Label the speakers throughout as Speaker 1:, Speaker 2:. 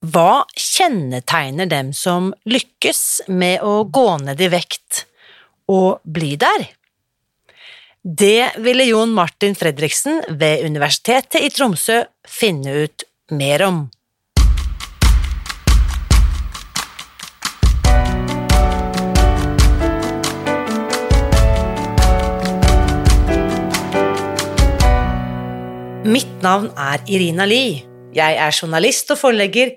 Speaker 1: Hva kjennetegner dem som lykkes med å gå ned i vekt og bli der? Det ville Jon Martin Fredriksen ved Universitetet i Tromsø finne ut mer om. Mitt navn er Irina Lie. Jeg er journalist og forlegger,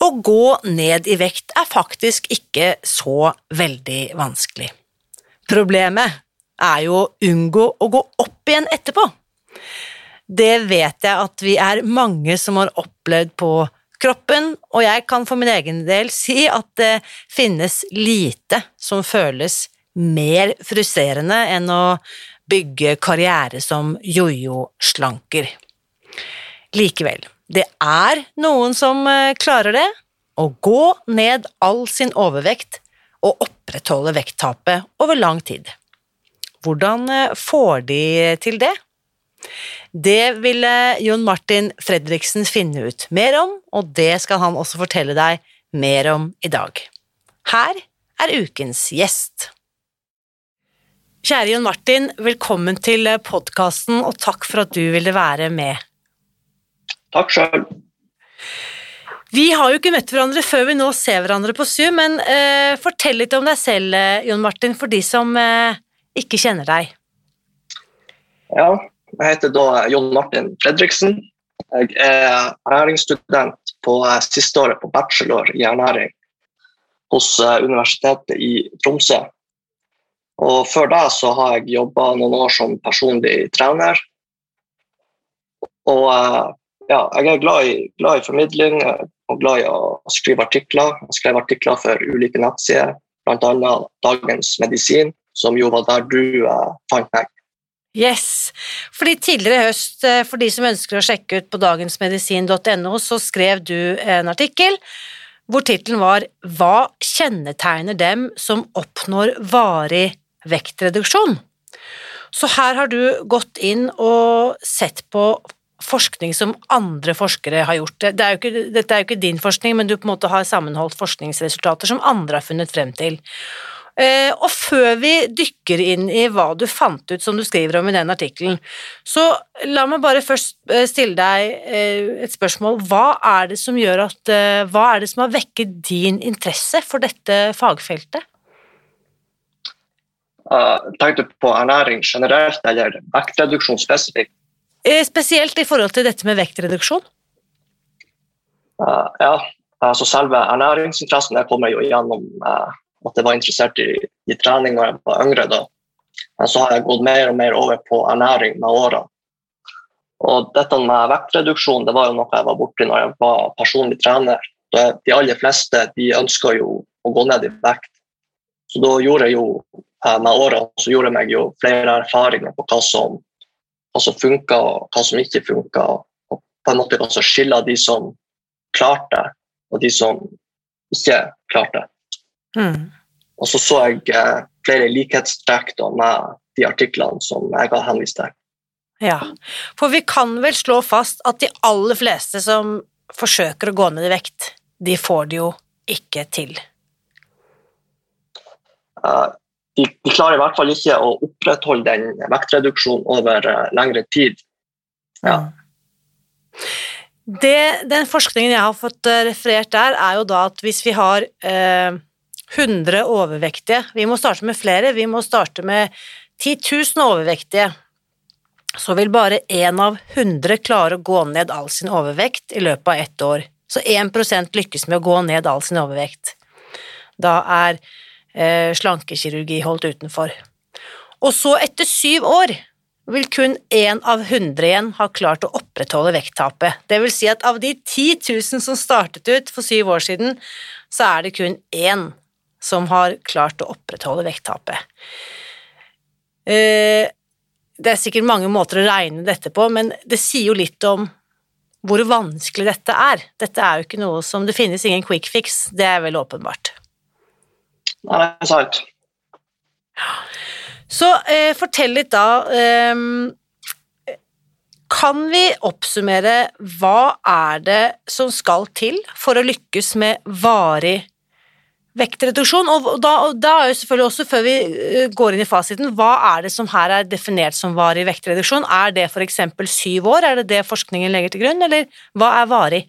Speaker 1: Å gå ned i vekt er faktisk ikke så veldig vanskelig. Problemet er jo å unngå å gå opp igjen etterpå. Det vet jeg at vi er mange som har opplevd på kroppen, og jeg kan for min egen del si at det finnes lite som føles mer frustrerende enn å bygge karriere som jojo-slanker. Likevel, det er noen som eh, klarer det, å gå ned all sin overvekt og opprettholde vekttapet over lang tid. Hvordan eh, får de til det? Det ville Jon Martin Fredriksen finne ut mer om, og det skal han også fortelle deg mer om i dag. Her er ukens gjest. Kjære Jon Martin, velkommen til podkasten, og takk for at du ville være med.
Speaker 2: Takk sjøl.
Speaker 1: Vi har jo ikke møtt hverandre før vi nå ser hverandre på Zoom, men uh, fortell litt om deg selv, eh, Jon Martin, for de som uh, ikke kjenner deg.
Speaker 2: Ja, jeg heter da Jon Martin Fredriksen. Jeg er ernæringsstudent på siste året på bachelor i ernæring hos Universitetet i Tromsø. Og før det så har jeg jobba noen år som personlig trener. Og ja, jeg er glad i, glad i, formidling og glad i å skrive artikler. Jeg skrev artikler for ulike nettsider, bl.a. Dagens Medisin, som jo var der du eh, fant meg.
Speaker 1: Yes, fordi tidligere i høst, eh, for de som ønsker å sjekke ut på dagensmedisin.no, så skrev du en artikkel hvor tittelen var Hva kjennetegner dem som oppnår varig vektreduksjon? Så her har du gått inn og sett på forskning som andre forskere har gjort. Det er ikke, dette er jo ikke din forskning, men du på en måte har sammenholdt forskningsresultater som andre har funnet frem til. Eh, og før vi dykker inn i hva du fant ut, som du skriver om i den artikkelen, så la meg bare først eh, stille deg eh, et spørsmål. Hva er det som gjør at Hva er det som har vekket din interesse for dette fagfeltet?
Speaker 2: Uh, tenkte på ernæring generelt, eller vektreduksjon spesifikt?
Speaker 1: Eh, spesielt i forhold til dette med vektreduksjon?
Speaker 2: Uh, ja, altså selve ernæringsinteressen jeg kommer jo gjennom uh, at jeg var interessert i, i, trening da jeg var yngre. da. Men så har jeg gått mer og mer over på ernæring med årene. Og dette med vektreduksjon det var jo noe jeg var borti når jeg var personlig trener. De aller fleste de ønsker jo å gå ned i vekt. Så da gjorde jeg jo med årene så gjorde jeg meg jo flere erfaringer på hva som hva som funka og hva som ikke funka. Og på en måte også skille de som klarte, og de som ikke klarte. Mm. Og så så jeg eh, flere likhetstrekk med de artiklene som jeg har henvist til.
Speaker 1: Ja, for vi kan vel slå fast at de aller fleste som forsøker å gå ned i vekt, de får det jo ikke til.
Speaker 2: De, de, klarer i hvert fall ikke å opprettholde den vektreduksjonen over uh, lengre tid. Ja.
Speaker 1: Det, den forskningen jeg har fått uh, referert der, er jo da at hvis vi har uh, 100 overvektige. Vi må starte med flere, vi må starte med 10 000 overvektige. Så vil bare én av 100 klare å gå ned all sin overvekt i løpet av ett år. Så 1% lykkes med å gå ned all sin overvekt. Da er eh, slankekirurgi holdt utenfor. Og så, etter syv år, vil kun én av hundre igjen ha klart å opprettholde vekttapet. Det vil si at av de 10 000 som startet ut for syv år siden, så er det kun én som har klart å opprettholde vekttapet. Eh, det er sikkert mange måter å regne dette på, men det sier jo litt om hvor vanskelig dette er. Dette er jo ikke noe som Det finnes ingen quick fix, det er vel åpenbart.
Speaker 2: Nei, det er sant.
Speaker 1: Så eh, fortell litt da eh, Kan vi oppsummere hva er det som skal til for å lykkes med varig vektreduksjon? Og da, og da er jo selvfølgelig også, før vi eh, går inn i fasiten, hva er det som her er definert som varig vektreduksjon? Er det f.eks. syv år, er det det forskningen legger til grunn, eller hva er varig?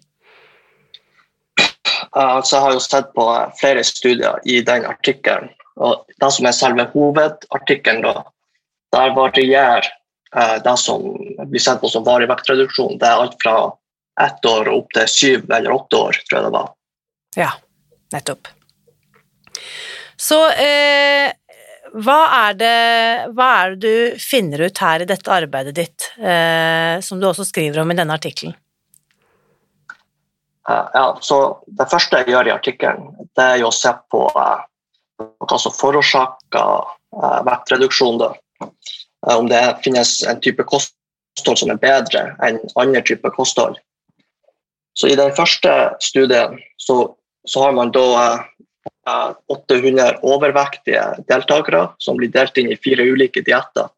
Speaker 2: Altså, jeg har jo sett på flere studier i den artikkelen og det som er selve hovedartikkelen, da, der varierer eh, det som blir sett på som varig vektreduksjon. Det er alt fra ett år opp til syv eller åtte år, tror jeg det var.
Speaker 1: Ja, nettopp. Så eh, hva, er det, hva er det du finner ut her i dette arbeidet ditt, eh, som du også skriver om i denne artikkelen?
Speaker 2: Eh, ja, så Det første jeg gjør i artikkelen, det er å se på eh, hva som forårsaker eh, vektreduksjon. Om det finnes en type kosthold som er bedre enn andre typer kosthold. Så I den første studien så, så har man da eh, 800 overvektige deltakere som blir delt inn i fire ulike dietter.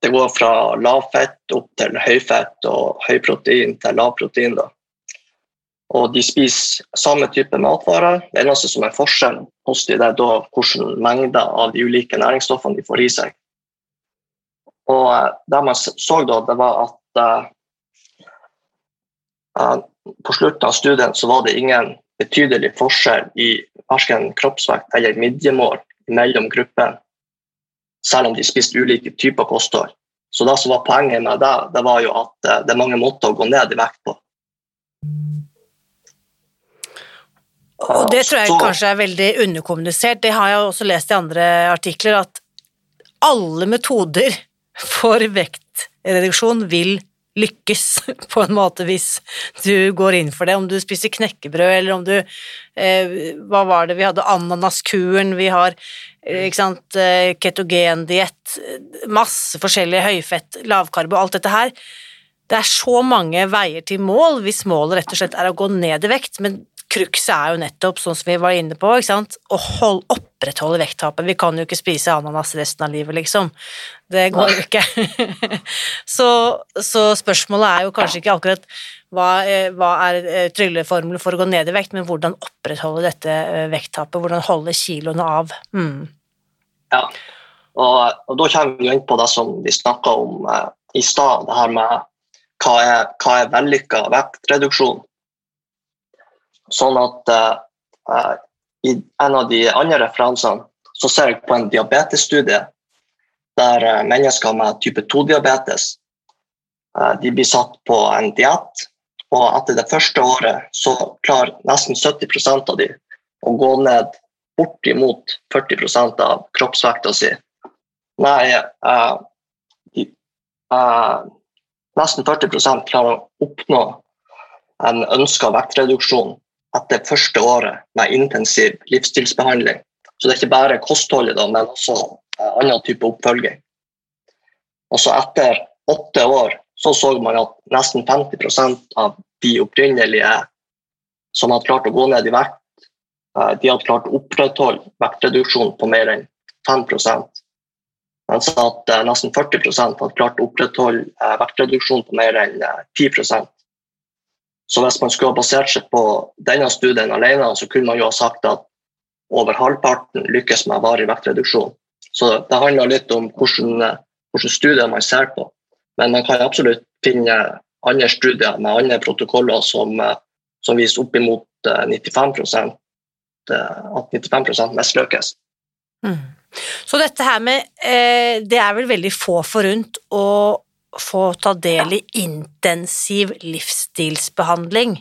Speaker 2: det går fra lavfett opp til høyfett og høyprotein til lavprotein. Og de spiser samme type matvarer. Det eneste som er forskjellen hos dem, er da hvilke mengder av de ulike næringsstoffene de får i seg. Og uh, det man så da, det var at uh, på slutten av studien så var det ingen betydelig forskjell i verken kroppsvekt eller midjemål mellom gruppene, selv om de spiste ulike typer kosthold. Så det som var poenget med det, det var jo at det er mange måter å gå ned i vekt på.
Speaker 1: Og det tror jeg kanskje er veldig underkommunisert. Det har jeg også lest i andre artikler, at alle metoder for vektreduksjon vil lykkes på en måte hvis du går inn for det. Om du spiser knekkebrød, eller om du eh, Hva var det vi hadde? Ananaskuren, vi har eh, ikke sant, eh, ketogendiett, masse forskjellig høyfett, lavkarbo, alt dette her. Det er så mange veier til mål hvis målet rett og slett er å gå ned i vekt, men Cruxet er jo nettopp, sånn som vi var inne på, å hold, opprettholde vekttapet. Vi kan jo ikke spise ananas resten av livet, liksom. Det går jo ikke. så, så, spørsmålet er jo kanskje ikke akkurat hva, eh, hva er eh, trylleformelen for å gå ned i vekt, men hvordan opprettholde dette eh, vekttapet, hvordan holde kiloene av. Mm.
Speaker 2: Ja, og, og, da kommer vi inn på det som vi snakka om eh, i stad, det her med hva er, hva er vellykka vektreduksjon. Sånn at uh, i en av de andre referansene så ser jeg på en diabetesstudie der uh, mennesker med type 2-diabetes uh, de blir satt på en diett. Og etter det første året så klarer nesten 70% av de å gå ned bortimot 40% av kroppsvekta si. Nei, de, nesten 40 klarer å oppnå en ønska vektreduksjon etter første året med intensiv livsstilsbehandling. Så det er ikke bare kostholdet, da, men også eh, annen type oppfølging. Og så etter åtte år så så man at nesten 50% av de opprinnelige som hadde klart å gå ned i vekt, eh, de hadde klart å opprettholde vektreduksjon på mer enn 5 mens at eh, nesten 40% hadde klart å opprettholde vektreduksjon på mer enn 10 så hvis man skulle ha basert seg på denne studien alene, så kunne man jo ha sagt at over halvparten lykkes med varig vektreduksjon. Så det handler litt om hvilke, studier man ser på. Men man kan absolutt finne andre studier med andre protokoller som, som viser oppimot 95 at 95% mislykkes.
Speaker 1: Mm. Så dette her med eh, Det er vel veldig få forunt å få ta del i intensiv livsstilsbehandling.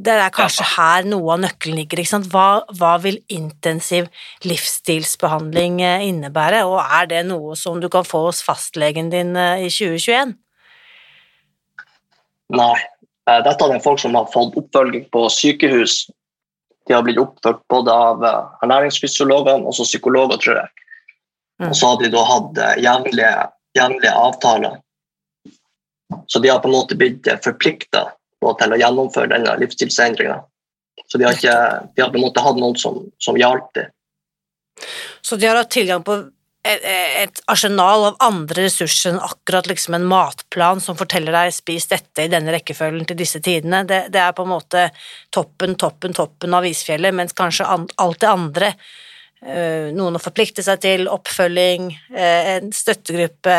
Speaker 1: Det er kanskje her noe av nøkkelen ligger. Ikke sant? Hva, hva, vil intensiv livsstilsbehandling eh, innebære, og er det noe som du kan få hos fastlegen din eh, i 2021?
Speaker 2: Nei. Eh, dette er folk som har fått oppfølging på sykehus. De har blitt oppført både av ernæringsfysiologene og psykologer, tror jeg. Mm. Og så har de da hatt jevnlige, jevnlige avtaler. Så de har på en måte blitt forplikta til å gjennomføre denne livsstilsendringa. Så de har, ikke, de har på en måte hatt noen som, som hjalp dem.
Speaker 1: Så de har hatt tilgang på et, et, arsenal av andre ressurser enn akkurat liksom en matplan som forteller deg 'spis dette i denne rekkefølgen til disse tidene'. Det, det er på en måte toppen, toppen, toppen av isfjellet, mens kanskje alt det andre øh, Noen å forplikte seg til, oppfølging, øh, en støttegruppe,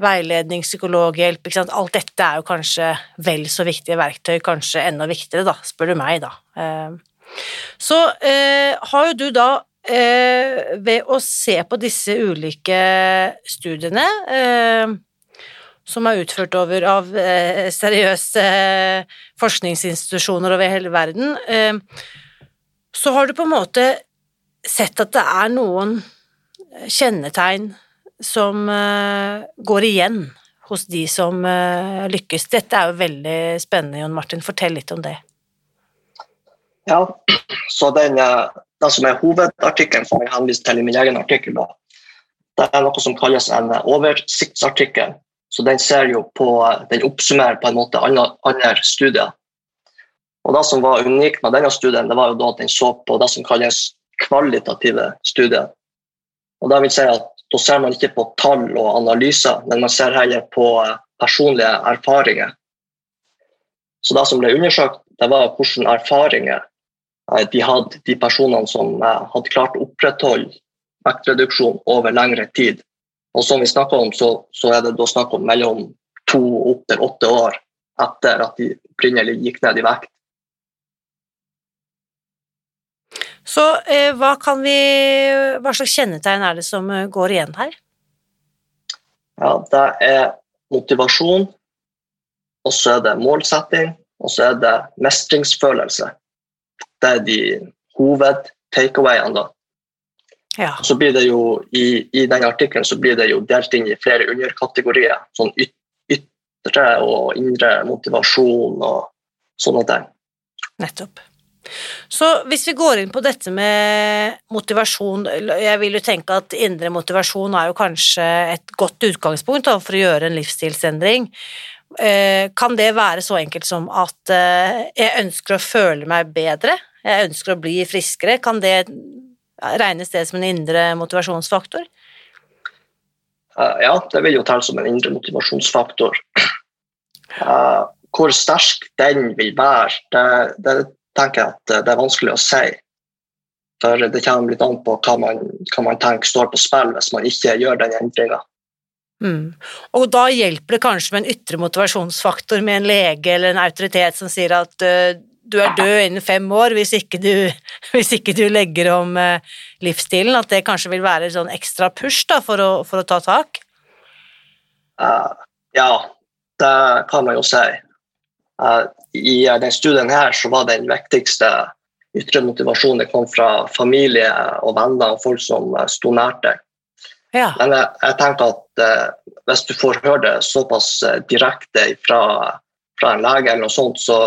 Speaker 1: veiledning, psykologhjelp Alt dette er jo kanskje vel så viktige verktøy, kanskje enda viktigere, da, spør du meg, da. Eh, så eh, har jo du da eh, ved å se på disse ulike studiene som er utført over av seriøse forskningsinstitusjoner over hele verden, så har du på en måte sett at det er noen kjennetegn som uh, går igjen hos de som uh, lykkes. Dette er jo veldig spennende, Jon Martin. Fortell litt om det.
Speaker 2: Ja, så den, uh, den som er hovedartikkelen som jeg henviser til i min egen artikkel, det er noe som kalles en oversiktsartikkel. Så den ser jo på, den oppsummerer på en måte andre, andre studier. Og Det som var unikt med denne studien, det var jo da at den så på det som kalles kvalitative studier. Og det vil si at da ser man ikke på tall og analyser, men man ser heller på eh, personlige erfaringer. Så Det som ble undersøkt, det var hvilke erfaringer eh, de hadde, de personene som eh, hadde klart å opprettholde vektreduksjon over lengre tid. Og som vi om, så, så, er det da snakk om mellom to opp til åtte år etter at de opprinnelig gikk ned i vekt.
Speaker 1: Så eh, hva, vi, hva slags kjennetegn er det som eh, går igjen her?
Speaker 2: Ja, det er motivasjon, og så er det målsetting, og så er det mestringsfølelse. Det er de hoved-takeawayene. Ja. Så blir det jo, I, i den artikkelen så blir det jo delt inn i flere underkategorier. Sånn yt, ytre og indre motivasjon og sånne ting.
Speaker 1: Nettopp. Så hvis vi går inn på dette med motivasjon Jeg vil jo tenke at indre motivasjon er jo kanskje et godt utgangspunkt for å gjøre en livsstilsendring. Eh, kan det være så enkelt som at eh, jeg ønsker å føle meg bedre? Jeg ønsker å bli friskere? Kan det regnes det som en indre motivasjonsfaktor?
Speaker 2: Eh, ja, det vil jo telle som en indre motivasjonsfaktor. Hvor sterk den vil være, det, det tenker jeg at det er vanskelig å si. For det kommer litt an på hva man, hva man tenker står på spill hvis man ikke gjør den endringa.
Speaker 1: Mm. Og da hjelper det kanskje med en ytre motivasjonsfaktor med en lege eller en autoritet som sier at uh, du er død innen fem år hvis ikke du, hvis ikke du legger om uh, livsstilen, at det kanskje vil være sånn ekstra push da, for, å, for å ta tak?
Speaker 2: Uh, ja, det kan man jo si. I denne studien her så var den viktigste ytre motivasjonen det kom fra familie og venner og folk som eh, sto nært deg. Ja. Men jeg, jeg, tenker at eh, hvis du får høre det såpass eh, direkte fra, fra, en lege, eller noe sånt, så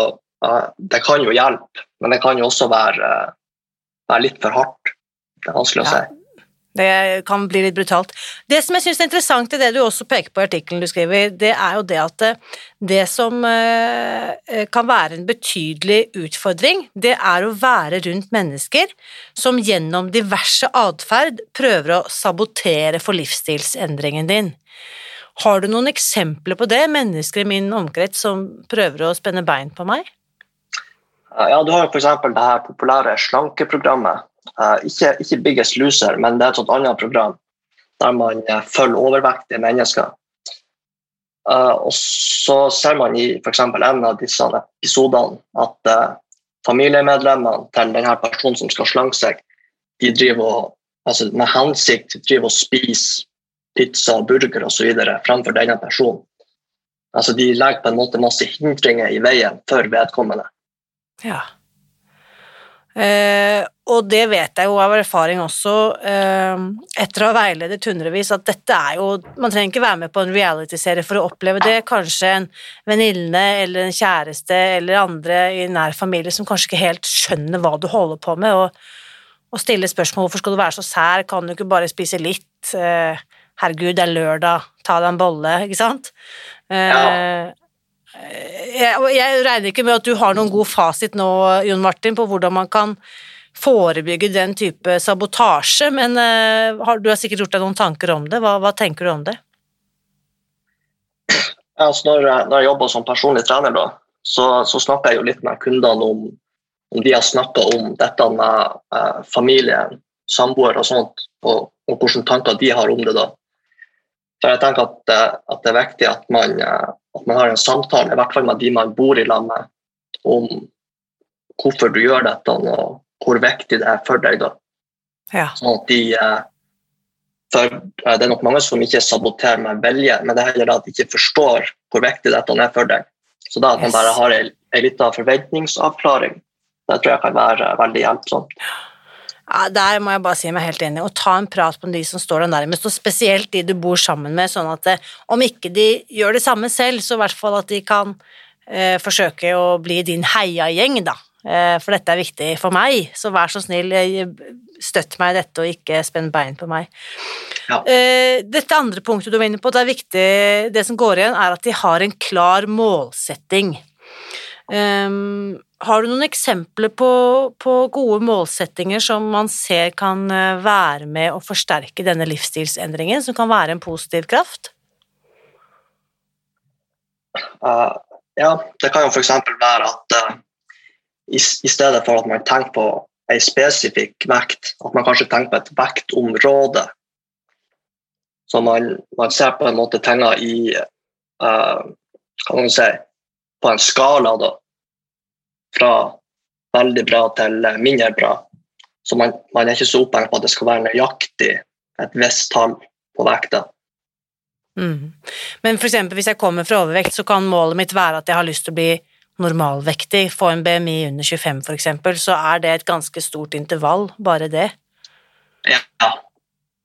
Speaker 2: eh, det kan jo hjelpe. Men det kan jo også være, eh, være litt for hardt. Det er vanskelig ja. å si.
Speaker 1: Det kan bli litt brutalt. Det som jeg syns er interessant i det du også peker på i artikkelen du skriver, det er jo det at eh, det som eh, kan være en betydelig utfordring, det er å være rundt mennesker som gjennom diverse atferd prøver å sabotere for livsstilsendringen din. Har du noen eksempler på det, mennesker i min omkrets som prøver å spenne bein på meg?
Speaker 2: Ja, du har jo f.eks. det her populære slankeprogrammet ikke, ikke, Biggest Loser, men det er et annet program der man uh, følger overvektige mennesker. Uh, og så ser man i f.eks. en av disse episodene at familiemedlemmene til denne personen som skal slanke seg, de driver og, altså med hensikt driver og spiser pizza, burger osv. fremfor denne personen. Altså De legger på en måte masse hindringer i veien for vedkommende.
Speaker 1: Ja. Eh, og det vet jeg jo av erfaring også, eh, etter å ha veiledet hundrevis, at dette er jo Man trenger ikke være med på en realityserie for å oppleve det. Kanskje en venninne eller en kjæreste eller andre i nær familie som kanskje ikke helt skjønner hva du holder på med, og, og stiller spørsmål hvorfor skal du være så sær, kan du ikke bare spise litt? Eh, herregud, det er lørdag, ta deg en bolle, ikke sant? Eh, ja jeg, jeg regner ikke med at du har noen god fasit nå, Jon Martin, på hvordan man kan forebygge den type sabotasje, men har, du har sikkert gjort deg noen tanker om det. Hva, hva tenker du om det?
Speaker 2: Altså, når, jeg, når jeg jobber som personlig trener, da, så, så, snakker jeg jo litt med kundene om, om de har snakka om dette med eh, familien, samboer og sånt, og, og hvilke tanker de har om det. da. For jeg tenker at, eh, at det er viktig at man, at man har en samtale, i hvert fall med de man bor i landet, om hvorfor du gjør dette, og hvor viktig det er for deg. da.
Speaker 1: Ja.
Speaker 2: Sånn at de, eh, for eh, Det er nok mange som ikke saboterer med vilje, men det er heller at de ikke forstår hvor viktig dette er for deg. Så da at man bare har en, en liten forventningsavklaring, det tror jeg kan være veldig hjelpsomt.
Speaker 1: Ja, Der må jeg bare si meg helt enig. Og ta en prat med de som står deg nærmest, og spesielt de du bor sammen med, sånn at det, eh, om ikke de gjør det samme selv, så i hvert fall at de kan eh, forsøke å bli din heiagjeng, da. Eh, for dette er viktig for meg, så vær så snill, eh, støtt meg i dette og ikke spenn bein på meg. Ja. Eh, dette andre punktet du var inne på, det er viktig, det som går igjen, er at de har en klar målsetting. Um, har du noen eksempler på, på, gode målsettinger som man ser kan være med å forsterke denne livsstilsendringen, som kan være en positiv kraft?
Speaker 2: Uh, ja, det kan jo f.eks. være at uh, i, stedet for at man tenker på en spesifikk vekt, at man kanskje tenker på et vektområde. Så man, man ser på en måte tinga i uh, kan man si, på en skala, da fra veldig bra til mindre bra. Så man, man er ikke så opphengt på at det skal være nøyaktig et visst tall på vekta.
Speaker 1: Mm. Men eksempel, hvis jeg kommer fra overvekt, så kan målet mitt være at jeg har lyst til å bli normalvektig, få en BMI under 25 for eksempel, så er det et ganske stort intervall, bare det.
Speaker 2: Ja.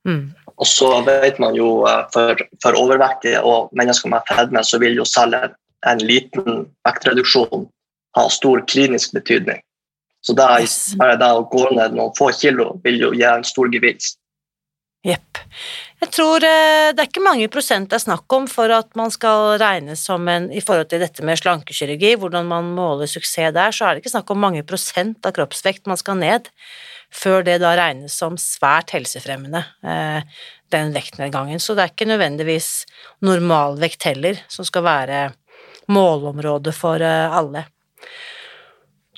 Speaker 2: Mm. Og så vet man jo eh, for, for overvektige og mennesker med fedme, så vil jo selv en liten vektreduksjon ha stor klinisk betydning. Så da yes. bare det å gå ned noen få kilo vil jo gi en stor gevinst.
Speaker 1: Jepp. Jeg tror eh, det er ikke mange prosent det er snakk om for at man skal regnes som en I forhold til dette med slankekirurgi, hvordan man måler suksess der, så er det ikke snakk om mange prosent av kroppsvekt man skal ned før det da regnes som svært helsefremmende, eh, den vektnedgangen. Så det er ikke nødvendigvis normalvekt heller som skal være målområdet for eh, alle.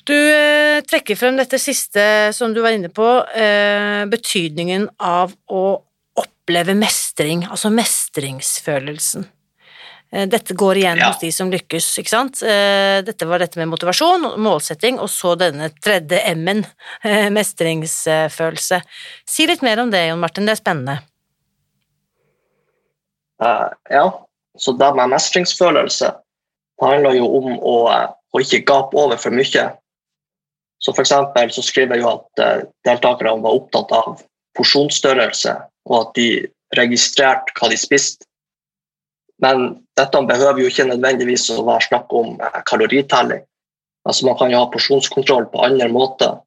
Speaker 1: Du eh, trekker frem dette siste som du var inne på, eh, betydningen av å oppleve mestring, altså mestringsfølelsen. Eh, dette går igjen ja. hos de som lykkes, ikke sant. Dette var dette med motivasjon, målsetting, og så denne tredje M-en, mestringsfølelse. Si litt mer om det, Jon Martin, det er spennende.
Speaker 2: Uh, ja, så det med mestringsfølelse handler jo om å å ikke gape over for mye. Så for så skriver jeg jo at uh, deltakerne var opptatt av porsjonsstørrelse, og at de registrerte hva de spiste. Men dette behøver jo ikke nødvendigvis å være snakk om uh, kaloritelling. Altså Man kan jo ha porsjonskontroll på andre måter,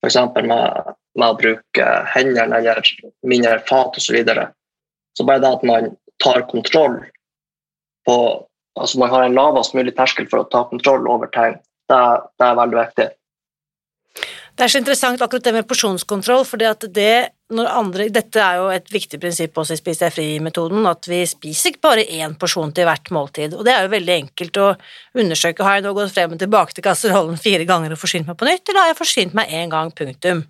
Speaker 2: f.eks. Med, med å bruke hendene eller mindre fat osv. Så, videre. så bare det at man tar kontroll på altså man har en lavest mulig terskel for å ta kontroll over ting. Det, det, er veldig viktig.
Speaker 1: Det er så interessant akkurat det med porsjonskontroll, for det, andre, dette er jo et viktig prinsipp også i Spis deg fri-metoden, at vi spiser ikke bare én porsjon til hvert måltid, og det er jo veldig enkelt å undersøke. Har jeg nå gått frem og tilbake til kasserollen fire ganger og forsynt meg på nytt, eller har jeg forsynt meg én gang, punktum?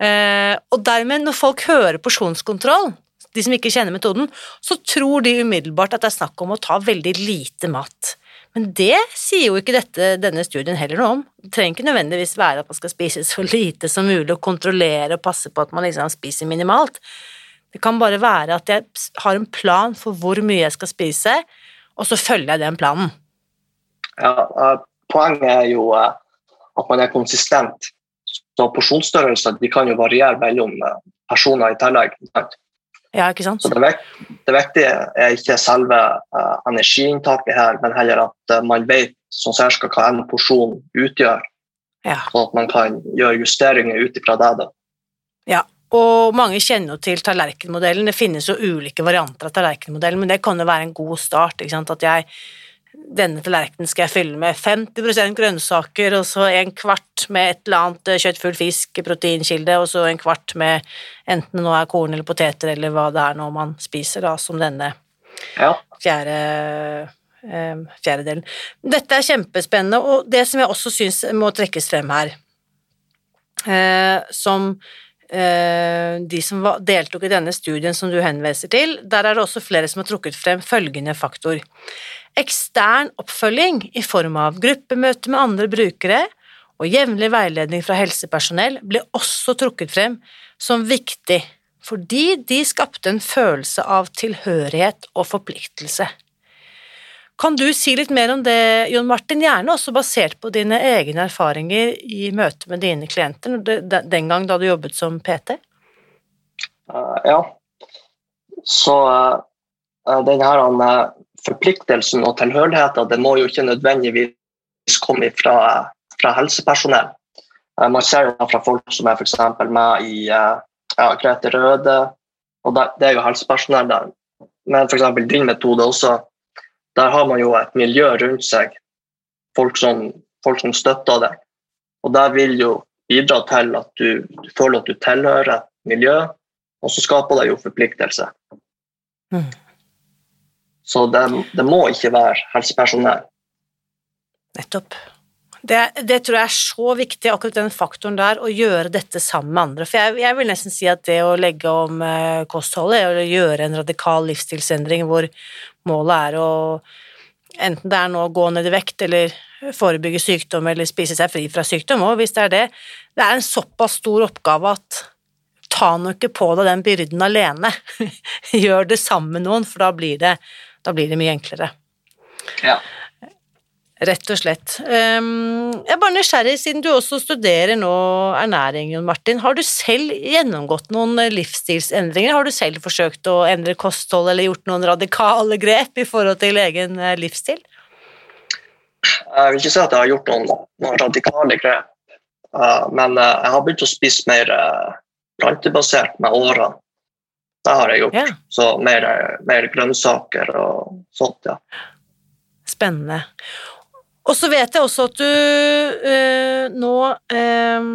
Speaker 1: Uh, og dermed, når folk hører porsjonskontroll, de som ikke kjenner metoden, så tror de umiddelbart at det er snakk om å ta veldig lite mat. Men det sier jo ikke dette, denne studien heller noe om. Det trenger ikke nødvendigvis være at man skal spise så lite som mulig og kontrollere og passe på at man liksom spiser minimalt. Det kan bare være at jeg har en plan for hvor mye jeg skal spise, og så følger jeg den planen.
Speaker 2: Ja, uh, Poenget er jo uh, at man er konsistent. Så porsjonsstørrelser kan jo variere mellom uh, personer i tillegg.
Speaker 1: Ja, ikke sant?
Speaker 2: Så det, det, viktige er ikke selve uh, energiinntaket her, men heller at uh, man vet sånn cirka hva en porsjon utgjør.
Speaker 1: Ja.
Speaker 2: Sånn at man kan gjøre justeringer ut ifra det. Da.
Speaker 1: Ja, og mange kjenner jo til tallerkenmodellen. Det finnes jo ulike varianter av tallerkenmodellen, men det kan jo være en god start. ikke sant? At jeg denne tallerkenen skal jeg fylle med 50% grønnsaker, og så en kvart med et eller annet eh, kjøttfull fisk, proteinkilde, og så en kvart med enten det nå er korn eller poteter eller hva det er nå man spiser, da, som denne
Speaker 2: ja.
Speaker 1: fjerde eh, fjerdedelen. Dette er kjempespennende, og det som jeg også syns må trekkes frem her, eh, som eh, de som deltok i denne studien som du henviser til, der er det også flere som har trukket frem følgende faktor. Ekstern oppfølging i form av gruppemøte med andre brukere og jevnlig veiledning fra helsepersonell ble også trukket frem som viktig fordi de skapte en følelse av tilhørighet og forpliktelse. Kan du si litt mer om det, Jon Martin, gjerne også basert på dine egne erfaringer i møte med dine klienter den gang da du jobbet som PT?
Speaker 2: Uh, ja, så uh, den her uh, forpliktelsen og tilhørigheten det må jo ikke nødvendigvis komme fra, fra helsepersonell. Eh, man ser jo fra folk som er f.eks. med i eh, ja, Grete Røde, og det er jo helsepersonell der. Men f.eks. din metode også, der har man jo et miljø rundt seg, folk som, folk som støtter deg. Og det vil jo bidra til at du, du føler at du tilhører et miljø, og så skaper det jo forpliktelse. Mm. Så det, det må ikke være helsepersonell.
Speaker 1: Nettopp. Det, det, tror jeg er så viktig, akkurat den faktoren der, å gjøre dette sammen med andre. For jeg, jeg vil nesten si at det å legge om eh, kostholdet, er å gjøre en radikal livsstilsendring hvor målet er å Enten det er nå å gå ned i vekt eller forebygge sykdom eller spise seg fri fra sykdom, og hvis det er det Det er en såpass stor oppgave at ta nå ikke på deg den byrden alene. Gjør det sammen med noen, for da blir det da blir det mye enklere.
Speaker 2: Ja.
Speaker 1: Rett og slett. Ehm, jeg er bare nysgjerrig, siden du også studerer nå ernæring, Jon Martin. Har du selv gjennomgått noen livsstilsendringer? Har du selv forsøkt å endre kosthold eller gjort noen radikale grep i forhold til egen eh, livsstil?
Speaker 2: Jeg vil ikke si at jeg har gjort noen, noen radikale grep, eh, men eh, jeg har begynt å spise mer plantebasert med årene. Det har jeg gjort. Ja. Så mer, mer, grønnsaker og sånt, ja.
Speaker 1: Spennende. Og så vet jeg også at du øh, nå øh,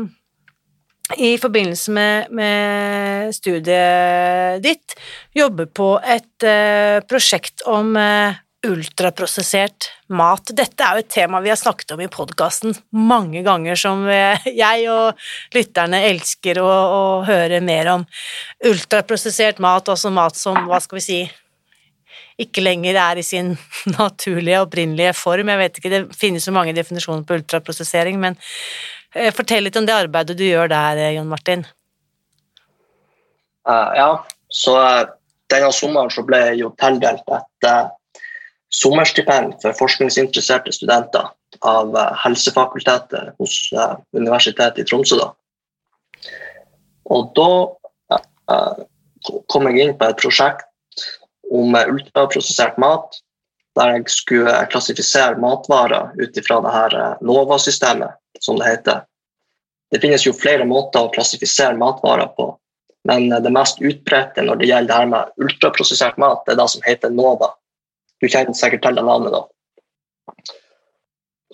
Speaker 1: i forbindelse med, med, studiet ditt jobber på et øh, prosjekt om ultraprosessert mat. Dette er jo et tema vi har snakket om i podkasten mange ganger, som jeg og lytterne elsker å, å, høre mer om. Ultraprosessert mat, altså mat som, hva skal vi si, ikke lenger er i sin naturlige, opprinnelige form. Jeg vet ikke, det finnes jo mange definisjoner på ultraprosessering, men eh, fortell litt om det arbeidet du gjør der, Jon Martin.
Speaker 2: Uh, ja, så denne sommeren så ble jeg jo tildelt et uh, sommerstipend for forskningsinteresserte studenter av eh, Helsefakultetet hos eh, Universitetet i Tromsø. Da. Og da uh, kom jeg inn på et prosjekt om ultraprosessert mat, der jeg skulle klassifisere matvarer ut ifra det her NOVA-systemet, som det heter. Det finnes jo flere måter å klassifisere matvarer på, men det mest utbredte når det gjelder det her med ultraprosessert mat, det er det som heter NOVA. Du kjenner sikkert til det navnet, da.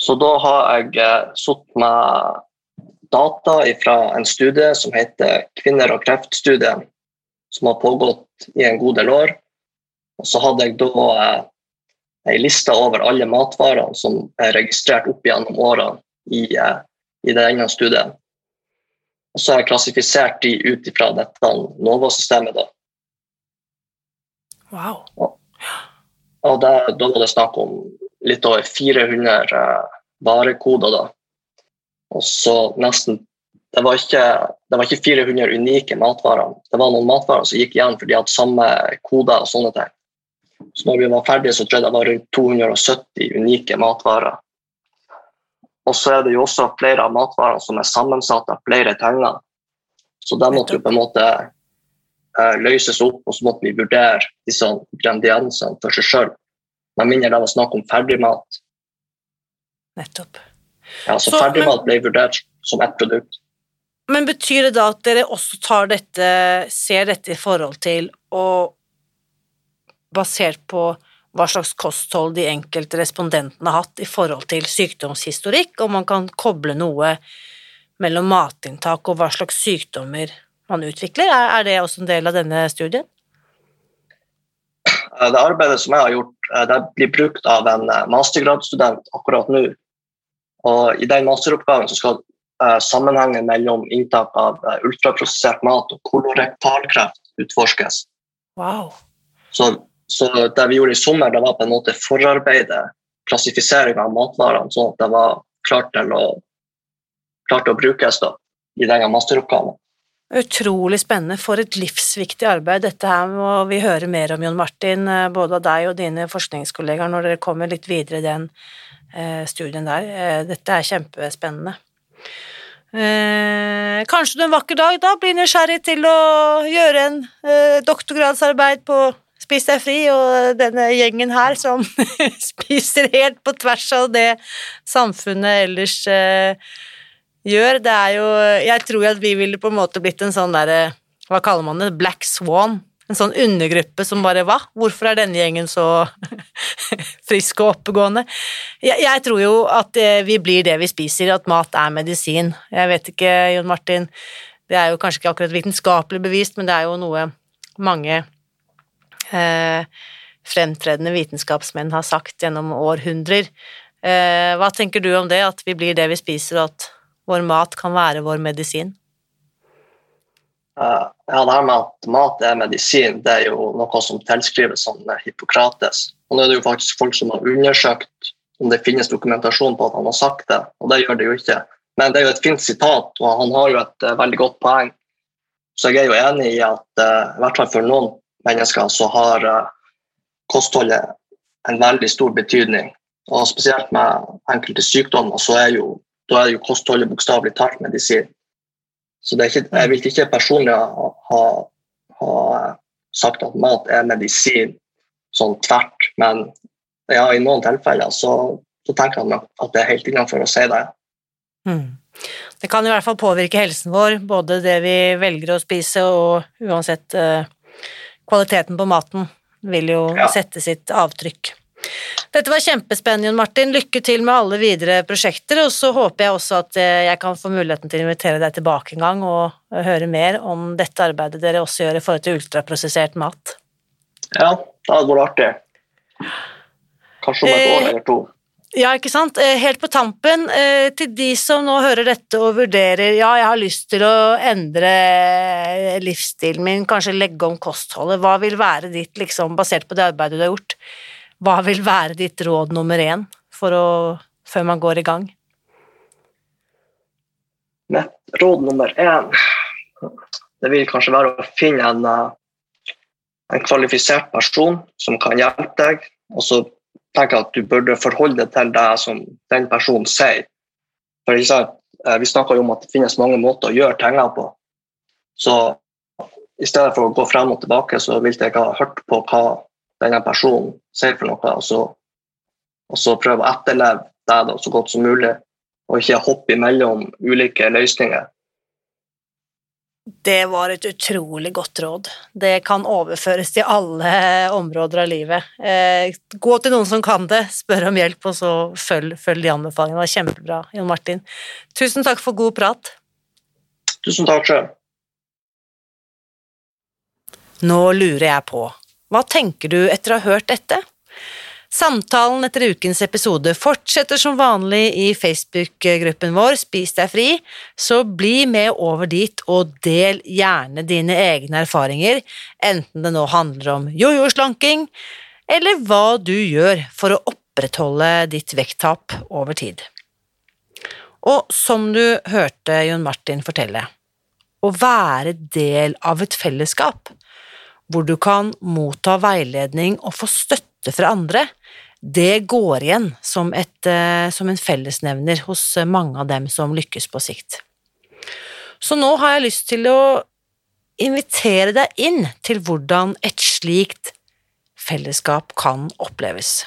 Speaker 2: Så da har jeg eh, satt med data fra en studie som heter Kvinner og kreft-studien, som har pågått i en god del år. Og så hadde jeg da eh, ei liste over alle matvarene som er registrert opp gjennom årene i, eh, i denne studien. Og så har jeg klassifisert de ut ifra dette NOVA-systemet. da.
Speaker 1: Wow.
Speaker 2: Og da, da var det snakk om litt over 400 uh, varekoder. da. Og så nesten det var, ikke, det var, ikke, 400 unike matvarer. Det var noen matvarer som gikk igjen for de hadde samme koder og sånne ting. Så når vi var ferdige, så tror jeg det var rundt 270 unike matvarer. Og så er det jo også flere av matvarene som er sammensatt av flere tegner. Så det måtte jo på en måte løses opp, og så måtte vi vurdere disse grandiansene for seg sjøl. Med mindre det var snakk om ferdigmat.
Speaker 1: Nettopp.
Speaker 2: Ja, så, så ferdigmat ble vurdert som ett produkt.
Speaker 1: Men betyr det da at dere også tar dette, ser dette i forhold til og basert på hva slags kosthold de enkelte respondentene har hatt i forhold til sykdomshistorikk, og man kan koble noe mellom matinntak og hva slags sykdommer man utvikler? Er det også en del av denne studien?
Speaker 2: Det arbeidet som jeg har gjort, eh, det blir brukt av en eh, mastergradsstudent akkurat nå. Og I den masteroppgaven skal Eh, sammenhengen mellom inntak av eh, ultraprosessert mat og kolorektalkreft utforskes.
Speaker 1: Wow.
Speaker 2: Så, så, det vi gjorde i sommer, det var på en måte forarbeidet, klassifisering av matvarene, sånn at det var klart til å, klart til å brukes da, i denne masteroppgaven.
Speaker 1: Utrolig spennende. For et livsviktig arbeid. Dette her må vi høre mer om, Jon Martin, eh, både av deg og dine forskningskollegaer når dere kommer litt videre i den studien der. Dette er kjempespennende. Eh, kanskje du en vakker dag da blir nysgjerrig til å gjøre en eh, doktorgradsarbeid på Spis deg fri, og denne gjengen her som spiser helt på tvers av det samfunnet ellers eh, gjør. Det er jo Jeg tror at vi ville på en måte blitt en sånn derre Hva kaller man det? Black swan en sånn undergruppe som bare Hva? Hvorfor er denne gjengen så frisk og oppegående? Jeg, jeg, tror jo at eh, vi blir det vi spiser, at mat er medisin. Jeg vet ikke, Jon Martin, det er jo kanskje ikke akkurat vitenskapelig bevist, men det er jo noe mange eh, fremtredende vitenskapsmenn har sagt gjennom århundrer. Eh, hva tenker du om det, at vi blir det vi spiser, og at vår mat kan være vår medisin?
Speaker 2: Uh, ja, det her med at mat er medisin, det er jo noe som tilskrives som Hippokrates. Og nå er det jo faktisk folk som har undersøkt om det finnes dokumentasjon på at han har sagt det, og det gjør det jo ikke. Men det er jo et fint sitat, og han har jo et uh, veldig godt poeng. Så jeg er jo enig i at uh, i hvert fall for noen mennesker så har kostholdet en veldig stor betydning. Og spesielt med enkelte sykdommer så er jo, da er jo kostholdet bokstavelig talt medisin. Så ikke, jeg vil ikke personlig ha, ha, ha, sagt at mat er medisin sånn tvert, men ja, i noen tilfeller så, så tenker jeg at det er helt innenfor å si det.
Speaker 1: Mm. Det kan i hvert fall påvirke helsen vår, både det vi velger å spise og uansett eh, kvaliteten på maten vil jo ja. sette sitt avtrykk. Dette var kjempespennende, Jon Martin. Lykke til med alle videre prosjekter, og så håper jeg også at eh, jeg kan få muligheten til å invitere deg tilbake en gang og høre mer om dette arbeidet dere også gjør i forhold til ultraprosessert mat.
Speaker 2: Ja, det hadde vært artig. Kanskje om et år eller to.
Speaker 1: Ja, ikke sant. Eh, helt på tampen, eh, til de som nå hører dette og vurderer ja, jeg har lyst til å endre livsstilen min, kanskje legge om kostholdet, hva vil være ditt, liksom, basert på det arbeidet du har gjort, hva vil være ditt råd nummer én å, før man går i gang?
Speaker 2: Mitt råd nummer én det vil kanskje være å finne en, eh, en kvalifisert person som kan hjelpe deg. Og så tenker jeg at du burde forholde deg til det som den personen sier. For eh, Vi snakker jo om at det finnes mange måter å gjøre tingene på. Så i stedet for å gå frem og tilbake, så vil jeg ha hørt på hva denne personen sier for noe, og så, og så prøve å etterleve det da, så godt som mulig, og ikke hoppe imellom ulike løsninger.
Speaker 1: Det var et utrolig godt råd. Det kan overføres til alle områder av livet. Eh, gå til noen som kan det, spør om hjelp, og så følg, følg de anbefalingene. Kjempebra, Jon Martin. Tusen takk for god prat.
Speaker 2: Tusen takk sjøl.
Speaker 1: Nå lurer jeg på, hva tenker du etter å ha hørt dette? Samtalen etter ukens episode fortsetter som vanlig i Facebook-gruppen vår Spis deg fri, så bli med over dit og del gjerne dine egne erfaringer, enten det nå handler om jojo-slanking, eller hva du gjør for å opprettholde ditt vekttap over tid. Og som du hørte Jon Martin fortelle, å være del av et fellesskap hvor du kan motta veiledning og få støtte fra andre, det går igjen som, et, eh, som en fellesnevner hos mange av dem som lykkes på sikt. Så nå har jeg lyst til å invitere deg inn til hvordan et slikt fellesskap kan oppleves.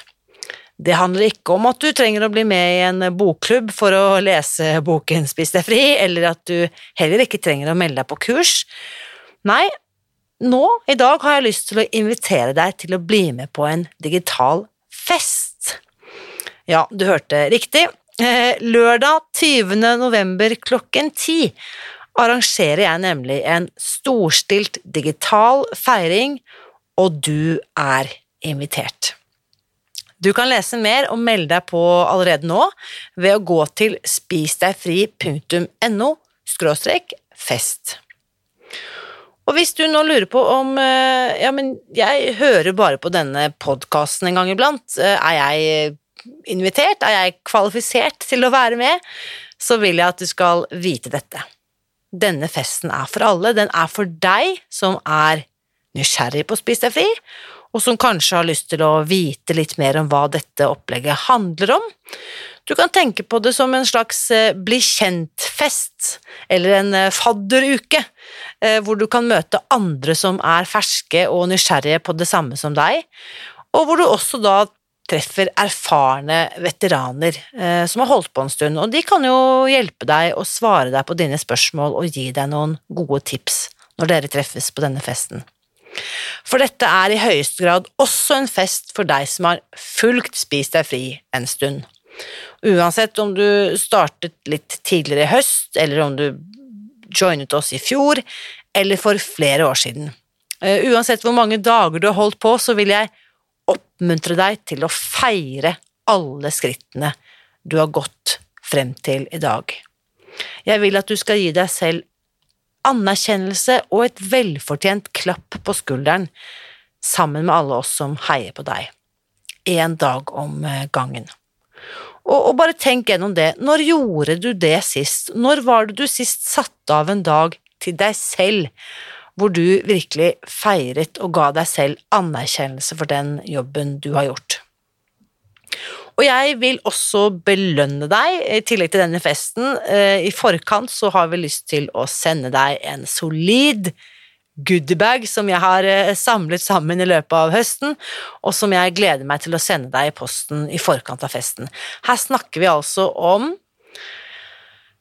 Speaker 1: Det handler ikke om at du trenger å bli med i en bokklubb for å lese boken Spis deg fri, eller at du heller ikke trenger å melde deg på kurs. Nei, nå, i dag, har jeg lyst til å invitere deg til å bli med på en digital fest. Ja, du hørte riktig. Eh, lørdag 20. november klokken ti arrangerer jeg nemlig en storstilt digital feiring, og du er invitert. Du kan lese mer og melde deg på allerede nå ved å gå til spisdegfri.no fest. Og hvis du nå lurer på om eh, Ja, men jeg hører bare på denne podkasten en gang iblant. Eh, er jeg invitert? Er jeg kvalifisert til å være med? Så vil jeg at du skal vite dette. Denne festen er for alle. Den er for deg som er nysgjerrig på å spise deg fri, og som kanskje har lyst til å vite litt mer om hva dette opplegget handler om. Du kan tenke på det som en slags eh, bli kjent-fest, eller en eh, fadderuke, eh, hvor du kan møte andre som er ferske og nysgjerrige på det samme som deg, og hvor du også da treffer erfarne veteraner som har holdt på en stund, og de kan jo hjelpe deg og svare deg på dine spørsmål og gi deg noen gode tips når dere treffes på denne festen. For dette er i høyeste grad også en fest for deg som har fulgt Spis deg fri en stund. Uansett om du startet litt tidligere i høst, eller om du joinet oss i fjor, eller for flere år siden. Eh, uansett hvor mange dager du har holdt på, så vil jeg oppmuntre deg til å feire alle skrittene du har gått frem til i dag. Jeg vil at du skal gi deg selv anerkjennelse og et velfortjent klapp på skulderen, sammen med alle oss som heier på deg. En dag om eh, gangen. Og, og, bare tenk gjennom det. Når gjorde du det sist? Når var det du sist satte av en dag til deg selv, hvor du virkelig feiret og ga deg selv anerkjennelse for den jobben du har gjort? Og jeg vil også belønne deg, i tillegg til denne festen. Eh, I forkant så har vi lyst til å sende deg en solid goodiebag som jeg har eh, samlet sammen i løpet av høsten, og som jeg gleder meg til å sende deg i posten i forkant av festen. Her snakker vi altså om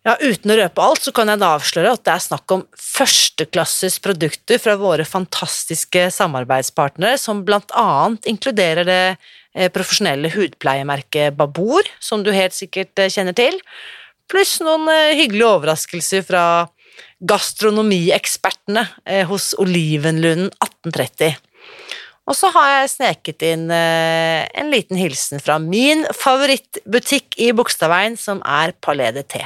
Speaker 1: ja, Uten å røpe alt, så kan jeg da avsløre at det er snakk om førsteklasses produkter fra våre fantastiske samarbeidspartnere, som blant annet inkluderer det Eh, profesjonelle hudpleiemerket Babor, som du helt sikkert eh, kjenner til, pluss noen hyggelige overraskelser fra gastronomiekspertene hos Olivenlunden 1830. Og så har jeg sneket inn en liten hilsen fra min favorittbutikk i Bogstadveien, som er Palais de Té.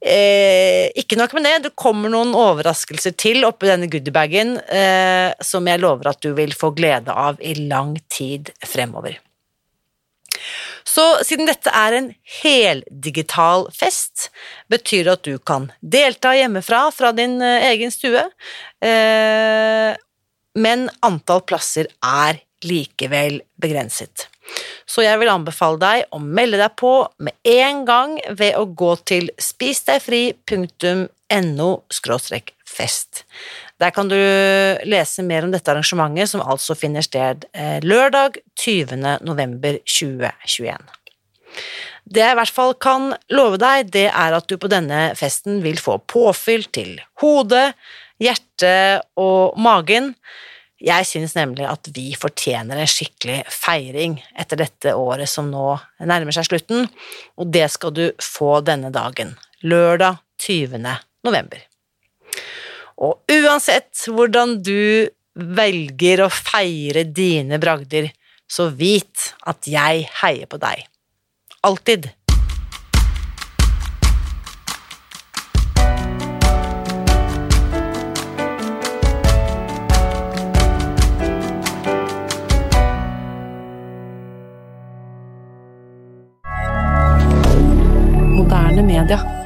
Speaker 1: Eh, ikke nok med det, det kommer noen overraskelser til oppi denne goodiebagen eh, som jeg lover at du vil få glede av i lang tid fremover. Så siden dette er en heldigital fest, betyr det at du kan delta hjemmefra fra din eh, egen stue, eh, men antall plasser er likevel begrenset. Så jeg vil anbefale deg å melde deg på med en gang ved å gå til spisdegfri.no fest. Der kan du lese mer om dette arrangementet, som altså finner sted eh, lørdag 20. november 2021. Det jeg i hvert fall kan love deg, det er at du på denne festen vil få påfyll til hodet, hjertet og magen jeg synes nemlig at vi fortjener en skikkelig feiring etter dette året som nå nærmer seg slutten, og det skal du få denne dagen, lørdag 20. november. Og uansett hvordan du velger å feire dine bragder, så vit at jeg heier på deg. Alltid.
Speaker 3: D'accord.